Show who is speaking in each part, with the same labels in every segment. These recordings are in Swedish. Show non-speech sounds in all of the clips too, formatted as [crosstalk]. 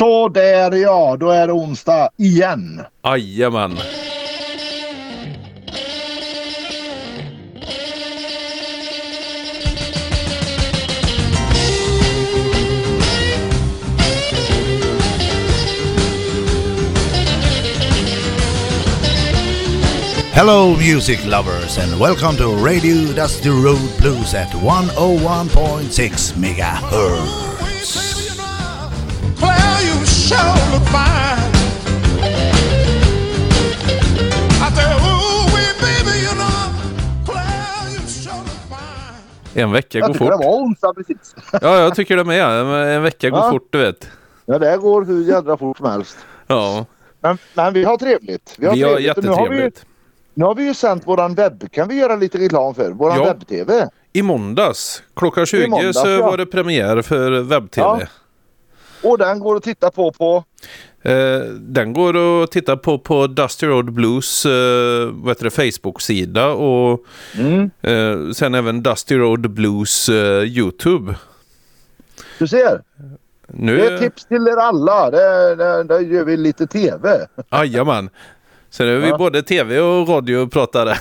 Speaker 1: Så där ja, då är det onsdag igen.
Speaker 2: Jajamän.
Speaker 3: Hello, music lovers, and welcome to Radio Dusty Road Blues at 101.6 megahertz.
Speaker 4: Claire, you sure look fine. I said, ooh, wee, baby, you know, Claire, you sure look fine.
Speaker 2: En vecka
Speaker 1: Jag
Speaker 2: går
Speaker 1: tycker det
Speaker 2: fort.
Speaker 1: var onsdag precis. [laughs]
Speaker 2: Ja, jag tycker det med. En vecka går
Speaker 1: Ja.
Speaker 2: fort, du vet.
Speaker 1: Ja, det går hur jädra fort som helst.
Speaker 2: Ja,
Speaker 1: Men, men vi har trevligt. Vi har,
Speaker 2: vi har
Speaker 1: trevligt. Och Nu har, vi,
Speaker 2: jättetrevligt.
Speaker 1: nu har vi ju sänt våran webb. Kan vi göra lite reklam för? Våran
Speaker 2: Ja.
Speaker 1: webb-tv.
Speaker 2: I måndags klockan 20
Speaker 1: måndags,
Speaker 2: så
Speaker 1: ja.
Speaker 2: var det premiär för webb-tv.
Speaker 1: Ja. Och den går att titta på på...
Speaker 2: Eh, den går att titta på på Dusty Road Blues eh, vad heter det, Facebook-sida och
Speaker 1: Mm.
Speaker 2: eh, sen även Dusty Road Blues eh, YouTube.
Speaker 1: Du ser.
Speaker 2: Nu,
Speaker 1: Det är tips till er alla. Där, gör vi lite tv. [laughs]
Speaker 2: Jajamän. Så nu är vi
Speaker 1: Ja.
Speaker 2: både tv och radiopratare.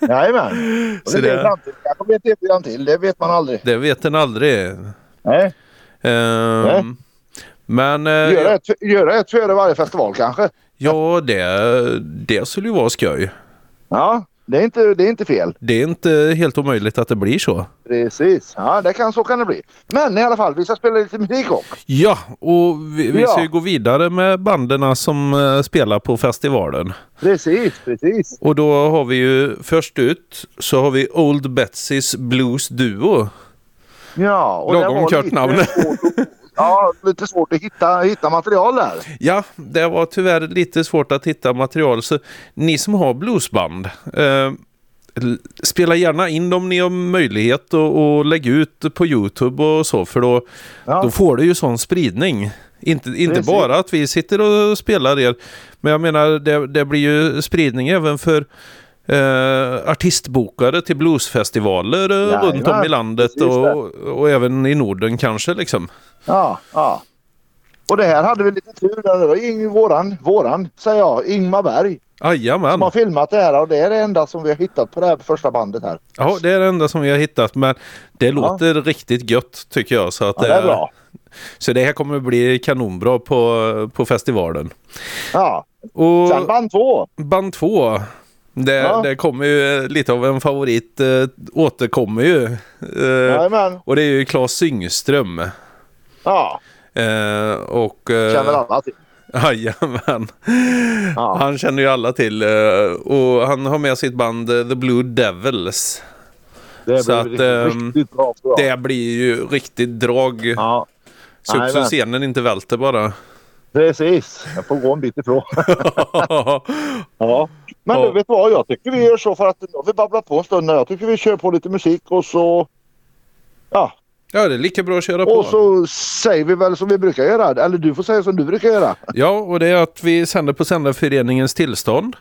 Speaker 2: [laughs]
Speaker 1: Jajamän. Och det. Kanske blir ett tv-program till. Det vet man aldrig.
Speaker 2: Det vet en aldrig.
Speaker 1: Nej.
Speaker 2: Ehm, men eh,
Speaker 1: Göra ett, göra ett före varje festival kanske.
Speaker 2: ja, det, det skulle ju vara skoj.
Speaker 1: Ja, det är inte, det är inte fel.
Speaker 2: Det är inte helt omöjligt att det blir så.
Speaker 1: Precis. Ja, det kan, så kan det bli. Men i alla fall, vi ska spela lite musik också.
Speaker 2: Ja, och vi, vi
Speaker 1: Ja.
Speaker 2: ska ju gå vidare med banden som eh, spelar på festivalen.
Speaker 1: Precis, precis.
Speaker 2: Och då har vi ju först ut så har vi Old Betsys Blues Duo.
Speaker 1: Ja, och det
Speaker 2: Lagom
Speaker 1: var
Speaker 2: kort
Speaker 1: lite
Speaker 2: namn. [laughs]
Speaker 1: Ja, lite svårt att hitta, hitta material där.
Speaker 2: Ja, det var tyvärr lite svårt att hitta material så ni som har bluesband eh, Spela gärna in dem ni har möjlighet och, och lägg ut på Youtube och så för då,
Speaker 1: Ja.
Speaker 2: då får det ju sån spridning. Inte, inte
Speaker 1: Precis.
Speaker 2: bara att vi sitter och spelar er men jag menar det, det blir ju spridning även för eh, artistbokare till bluesfestivaler eh,
Speaker 1: Jajamän,
Speaker 2: runt om i landet och, och även i Norden kanske liksom.
Speaker 1: Ja, ja. Och det här hade vi lite tur. där. Det var Ing, våran, våran, säger jag, Ingmar Berg. Som
Speaker 2: Jajamän.
Speaker 1: har filmat det här och det är det enda som vi har hittat på det här första bandet här.
Speaker 2: Ja, det är det enda som vi har hittat, men det låter riktigt gött tycker jag. Så, att
Speaker 1: Ja, det är bra.
Speaker 2: så det här kommer att bli kanonbra på, på festivalen.
Speaker 1: Ja.
Speaker 2: Och
Speaker 1: Sen band två.
Speaker 2: band två, det,
Speaker 1: Ja.
Speaker 2: det kommer ju lite av en favorit, äh, återkommer ju.
Speaker 1: Jajamän.
Speaker 2: och det är ju Claes Syngström.
Speaker 1: Ja,
Speaker 2: Eh, och... eh,
Speaker 1: känner alla till.
Speaker 2: Jajamän.
Speaker 1: Ja.
Speaker 2: Han känner ju alla till. och han har med sitt band The Blue Devils.
Speaker 1: Det
Speaker 2: Så
Speaker 1: blir
Speaker 2: att,
Speaker 1: riktigt,
Speaker 2: ehm,
Speaker 1: riktigt bra.
Speaker 2: Det blir ju riktigt drag.
Speaker 1: Ja,
Speaker 2: Så så
Speaker 1: Jajamän.
Speaker 2: scenen inte välter bara.
Speaker 1: precis. Jag får gå en bit ifrån. [laughs] [laughs] ja. Men
Speaker 2: Ja.
Speaker 1: du vet vad, jag tycker vi gör så för att nu har vi babblat på en stund. Jag tycker vi kör på lite musik och så... Ja,
Speaker 2: ja, det är lika bra att köra på.
Speaker 1: och så säger vi väl som vi brukar göra. Eller du får säga som du brukar göra.
Speaker 2: Ja, och det är att vi sänder på Sändarföreningens tillstånd.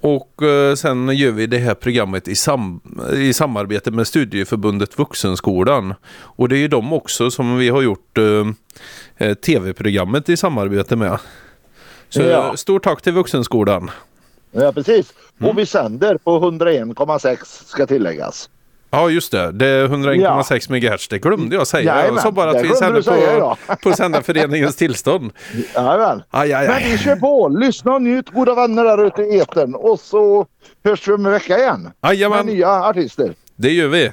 Speaker 2: Och eh, sen gör vi det här programmet i, sam i samarbete med Studieförbundet Vuxenskolan. Och det är ju de också som vi har gjort eh, eh, tv-programmet i samarbete med. Så
Speaker 1: Ja.
Speaker 2: stort tack till Vuxenskolan.
Speaker 1: Ja, precis.
Speaker 2: Mm.
Speaker 1: Och vi sänder på 101,6 ska tilläggas.
Speaker 2: Ja, just det. Det är 101,6 MHz. Det glömde jag säga. jag
Speaker 1: Jajamän,
Speaker 2: sa bara att vi sänder på, [laughs] på Sändarföreningens tillstånd.
Speaker 1: Jajamän.
Speaker 2: Aj, aj,
Speaker 1: Men vi
Speaker 2: aj.
Speaker 1: kör på. Lyssna och njut goda vänner där ute i etern. Och så hörs vi om en vecka igen. Med
Speaker 2: Jajamän,
Speaker 1: nya artister.
Speaker 2: det gör vi.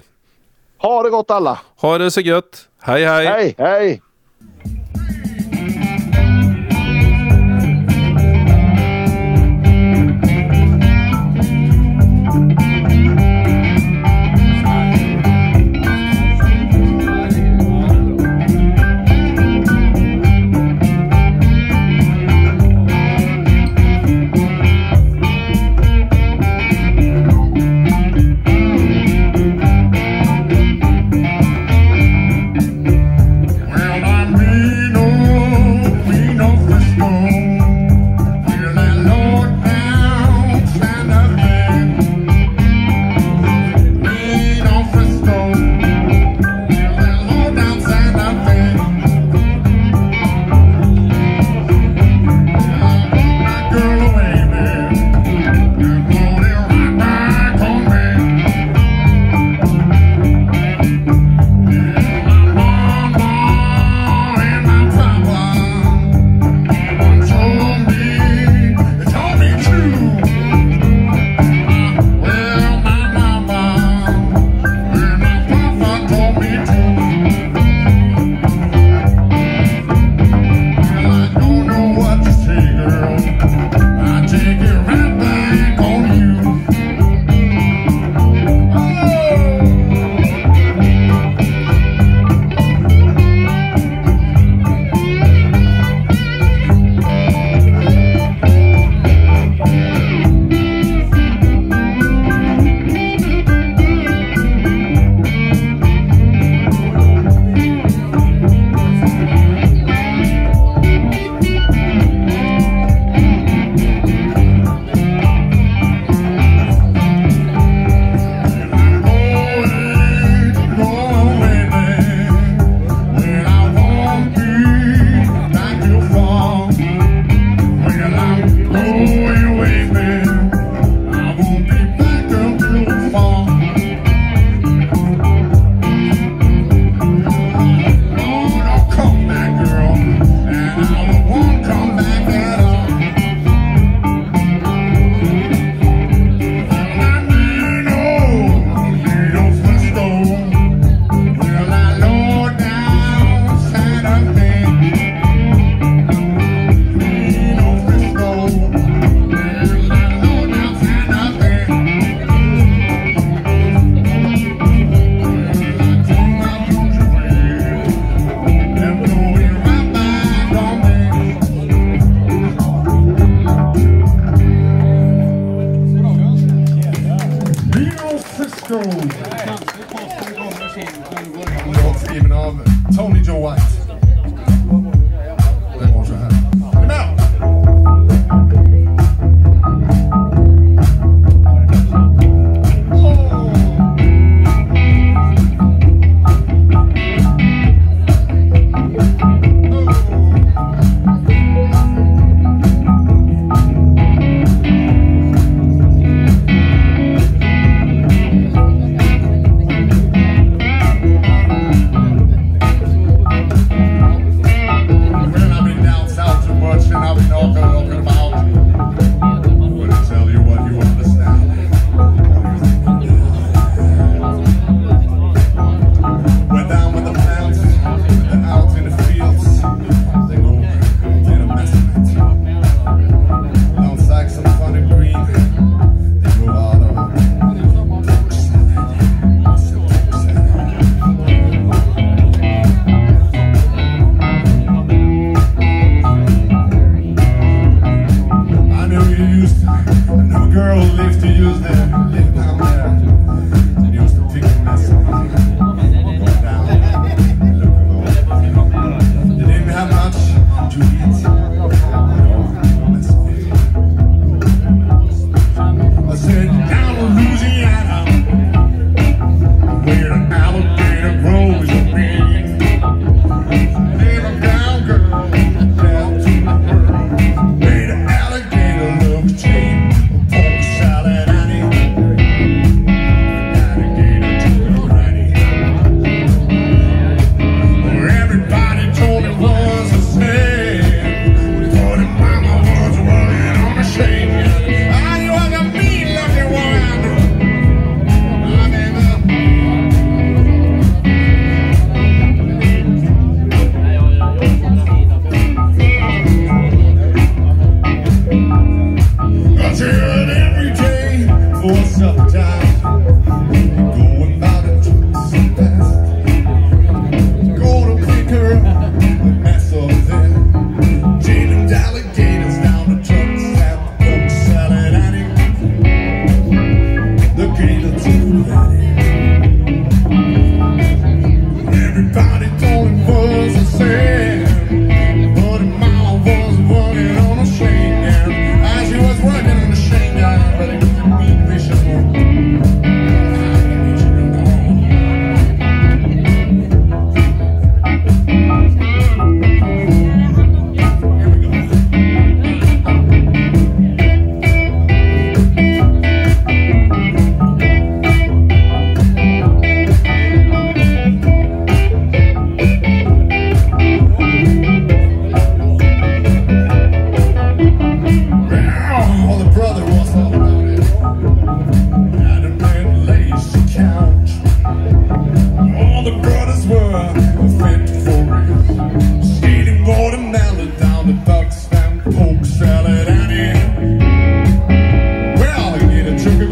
Speaker 1: Ha det gott alla.
Speaker 2: Ha det så gött. Hej, hej.
Speaker 1: Hej, hej.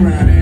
Speaker 5: Ready.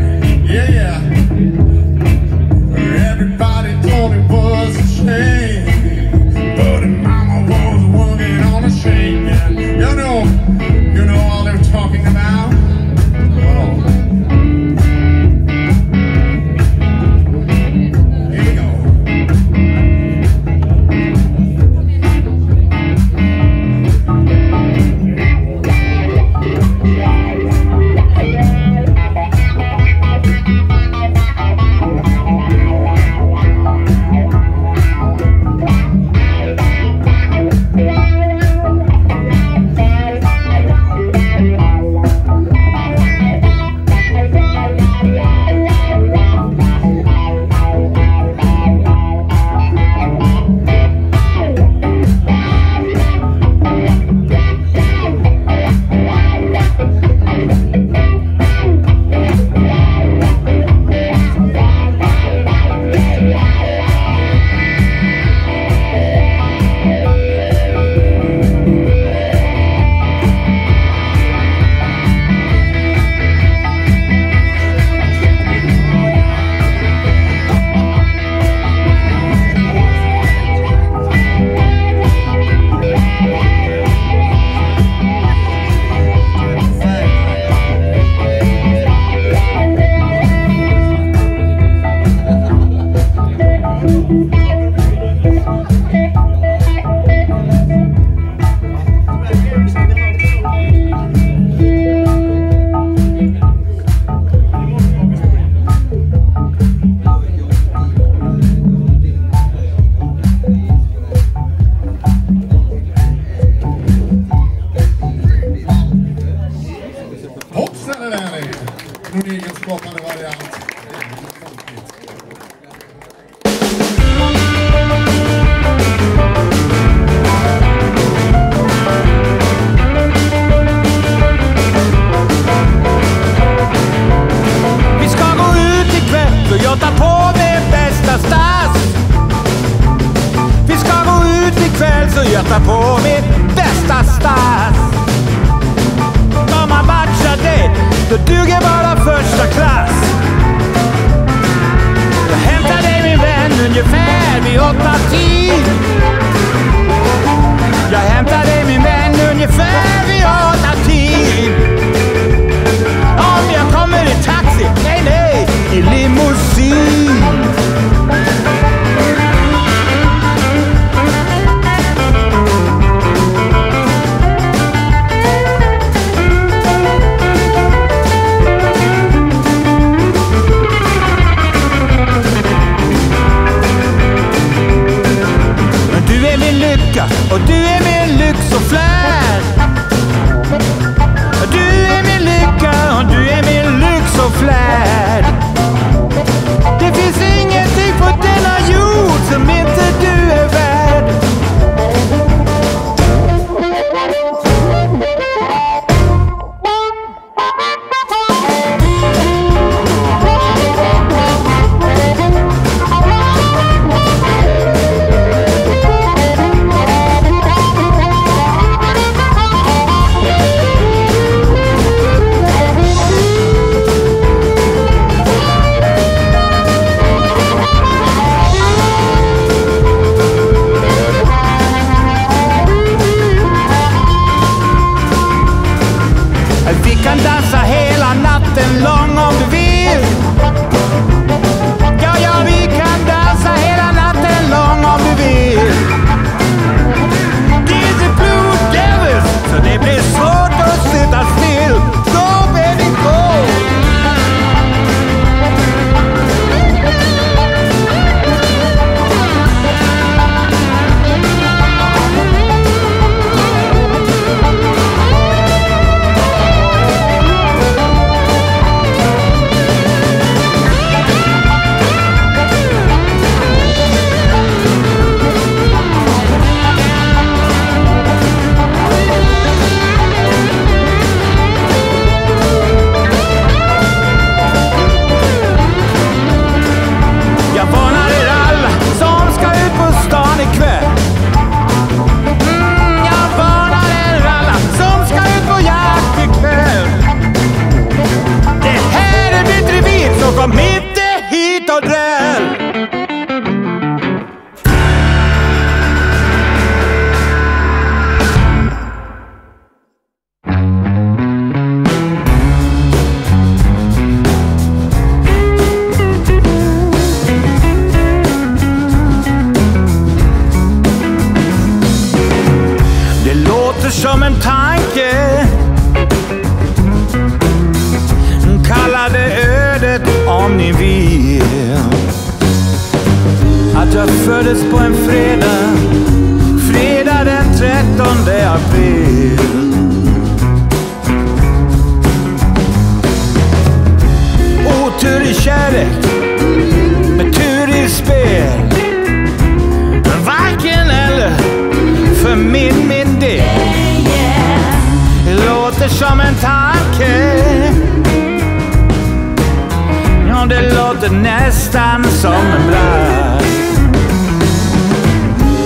Speaker 5: nästan som en bragd.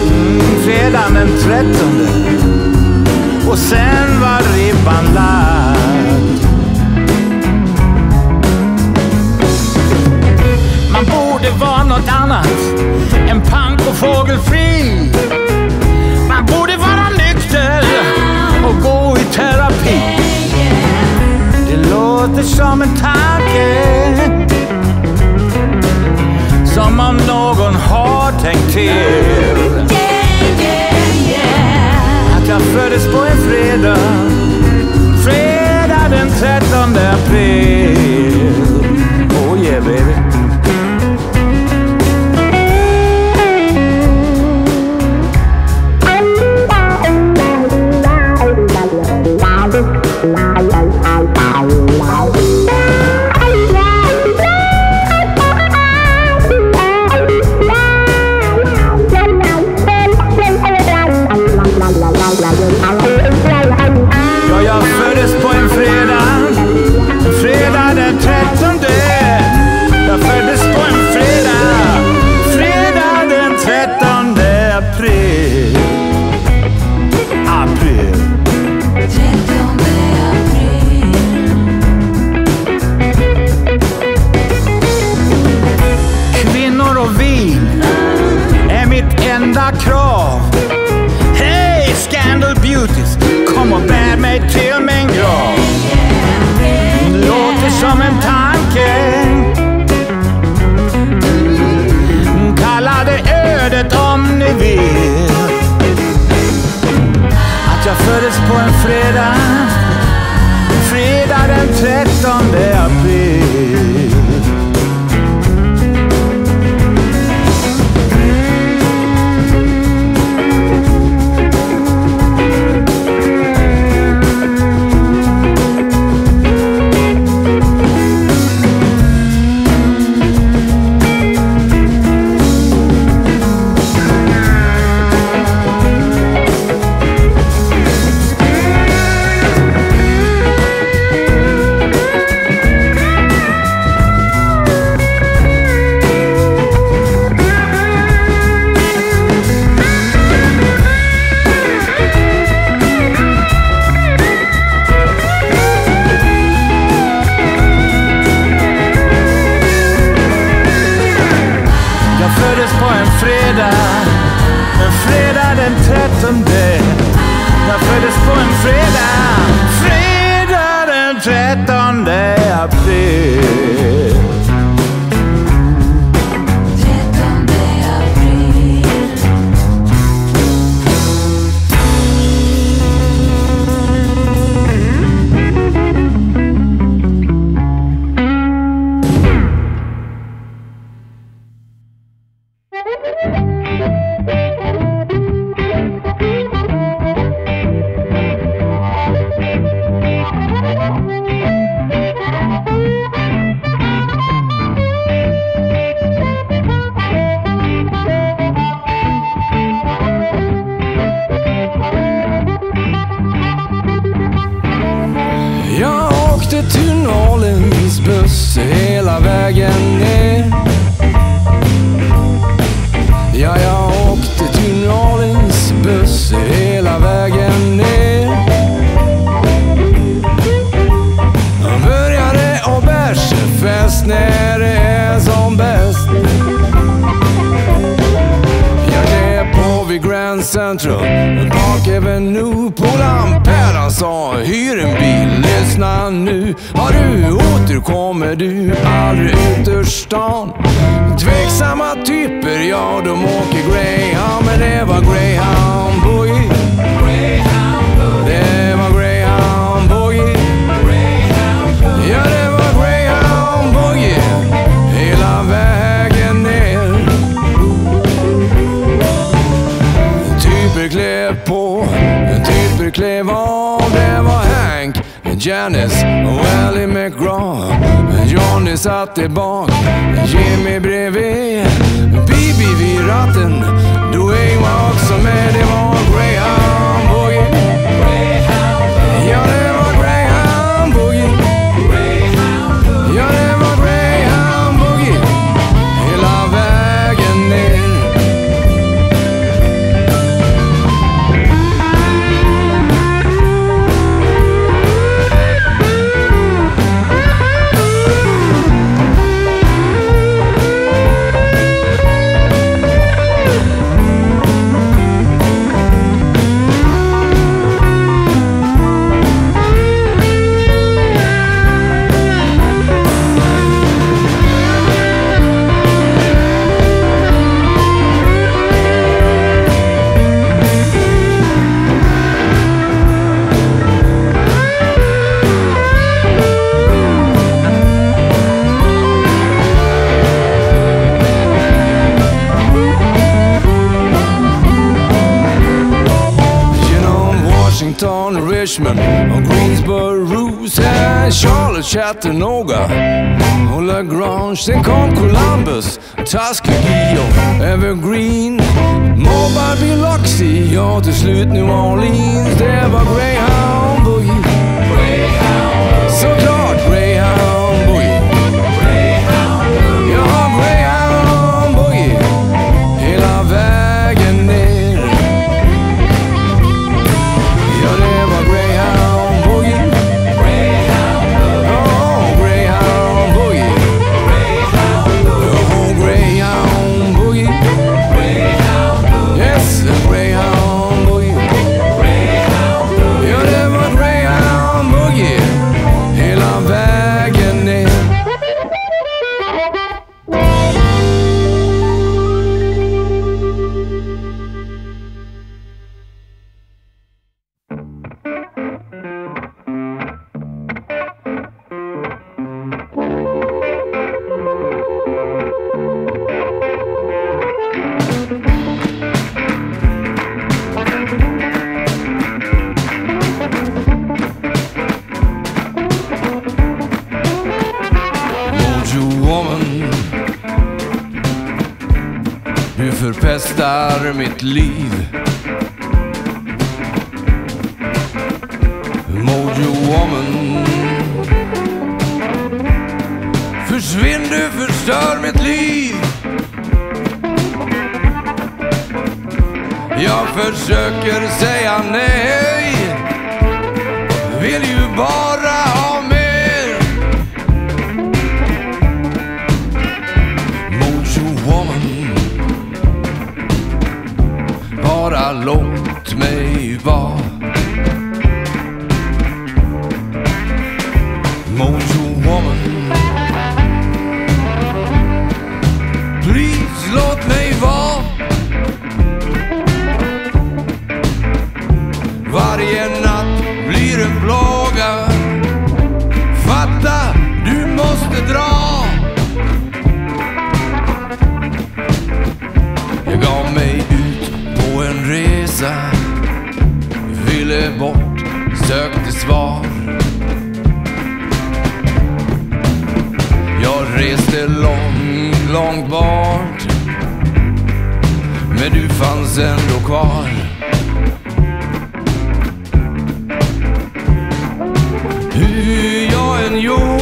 Speaker 5: Mm, fredagen den trettonde och sen var ribban lagd. Man borde vara något annat än pank och fågelfri. Man borde vara nykter och gå i terapi. Det låter som en tanke om någon har tänkt till. Yeah, yeah, yeah. Att jag föddes på en fredag, fredag den 13 april.
Speaker 6: Sig hela vägen ner. Ja, jag åkte till Norrlands buss hela vägen ner. Jag började och bärsefest när det är som bäst. Jag klev på vid Grand Central, bak Avenue på Lampär. Han sa hyr en bil, lyssna nu. Har du återkommer du aldrig ut ur stan. Tveksamma typer, ja de åker Greyhound. Men det var Greyhound Boogie. Det var Greyhound Boogie. Ja, det var Greyhound Boogie hela vägen ner. Typer klev på, typer klev av. Janis och Ally McGraw. Johnny satt där bak, Jimmy bredvid. Bibi vid ratten, Dwayne var också med. Det var Greyhound Boogie. Ja, Richmond och Greensboro Sen er Charlotte, Chattanooga. Och LaGrange Sen kom Columbus, Tuskegee Evergreen. Mobile, Biloxi och till slut New Orleans. Det var Greyhound Boogie Såklart Greyhound Försvinn du förstör mitt liv. Jag försöker säga nej. Vill ju bara ha mer. Mojo woman. Bara låt mig vara. Sökte svar. Jag reste långt, långt bort. Men du fanns ändå kvar. Hur jag än gjorde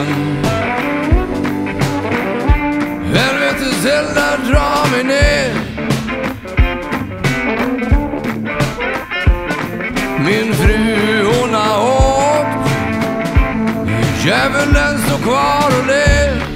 Speaker 6: Mojo Helvetes eldar drar mig ner. Min fru hon har åkt. Djävulen står kvar och ler.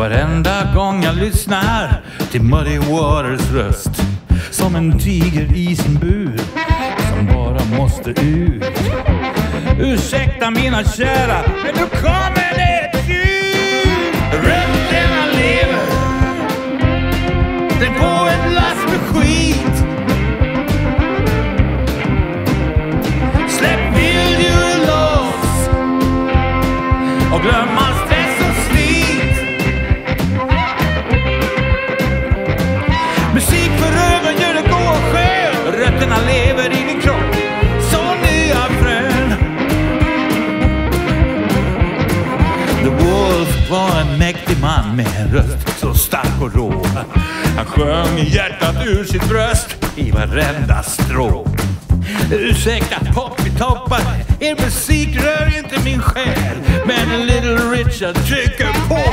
Speaker 5: Varenda gång jag lyssnar till Muddy Waters röst. Som en tiger i sin bur, som bara måste ut. Ursäkta mina kära, men nu kommer det ett ljud. Rötterna lever, det är på ett lass med skit. Med en röst så stark och rå. Han sjöng hjärtat ur sitt bröst i varenda strå. Ursäkta poppitoppar, er musik rör inte min själ. Men Little Richard trycker på.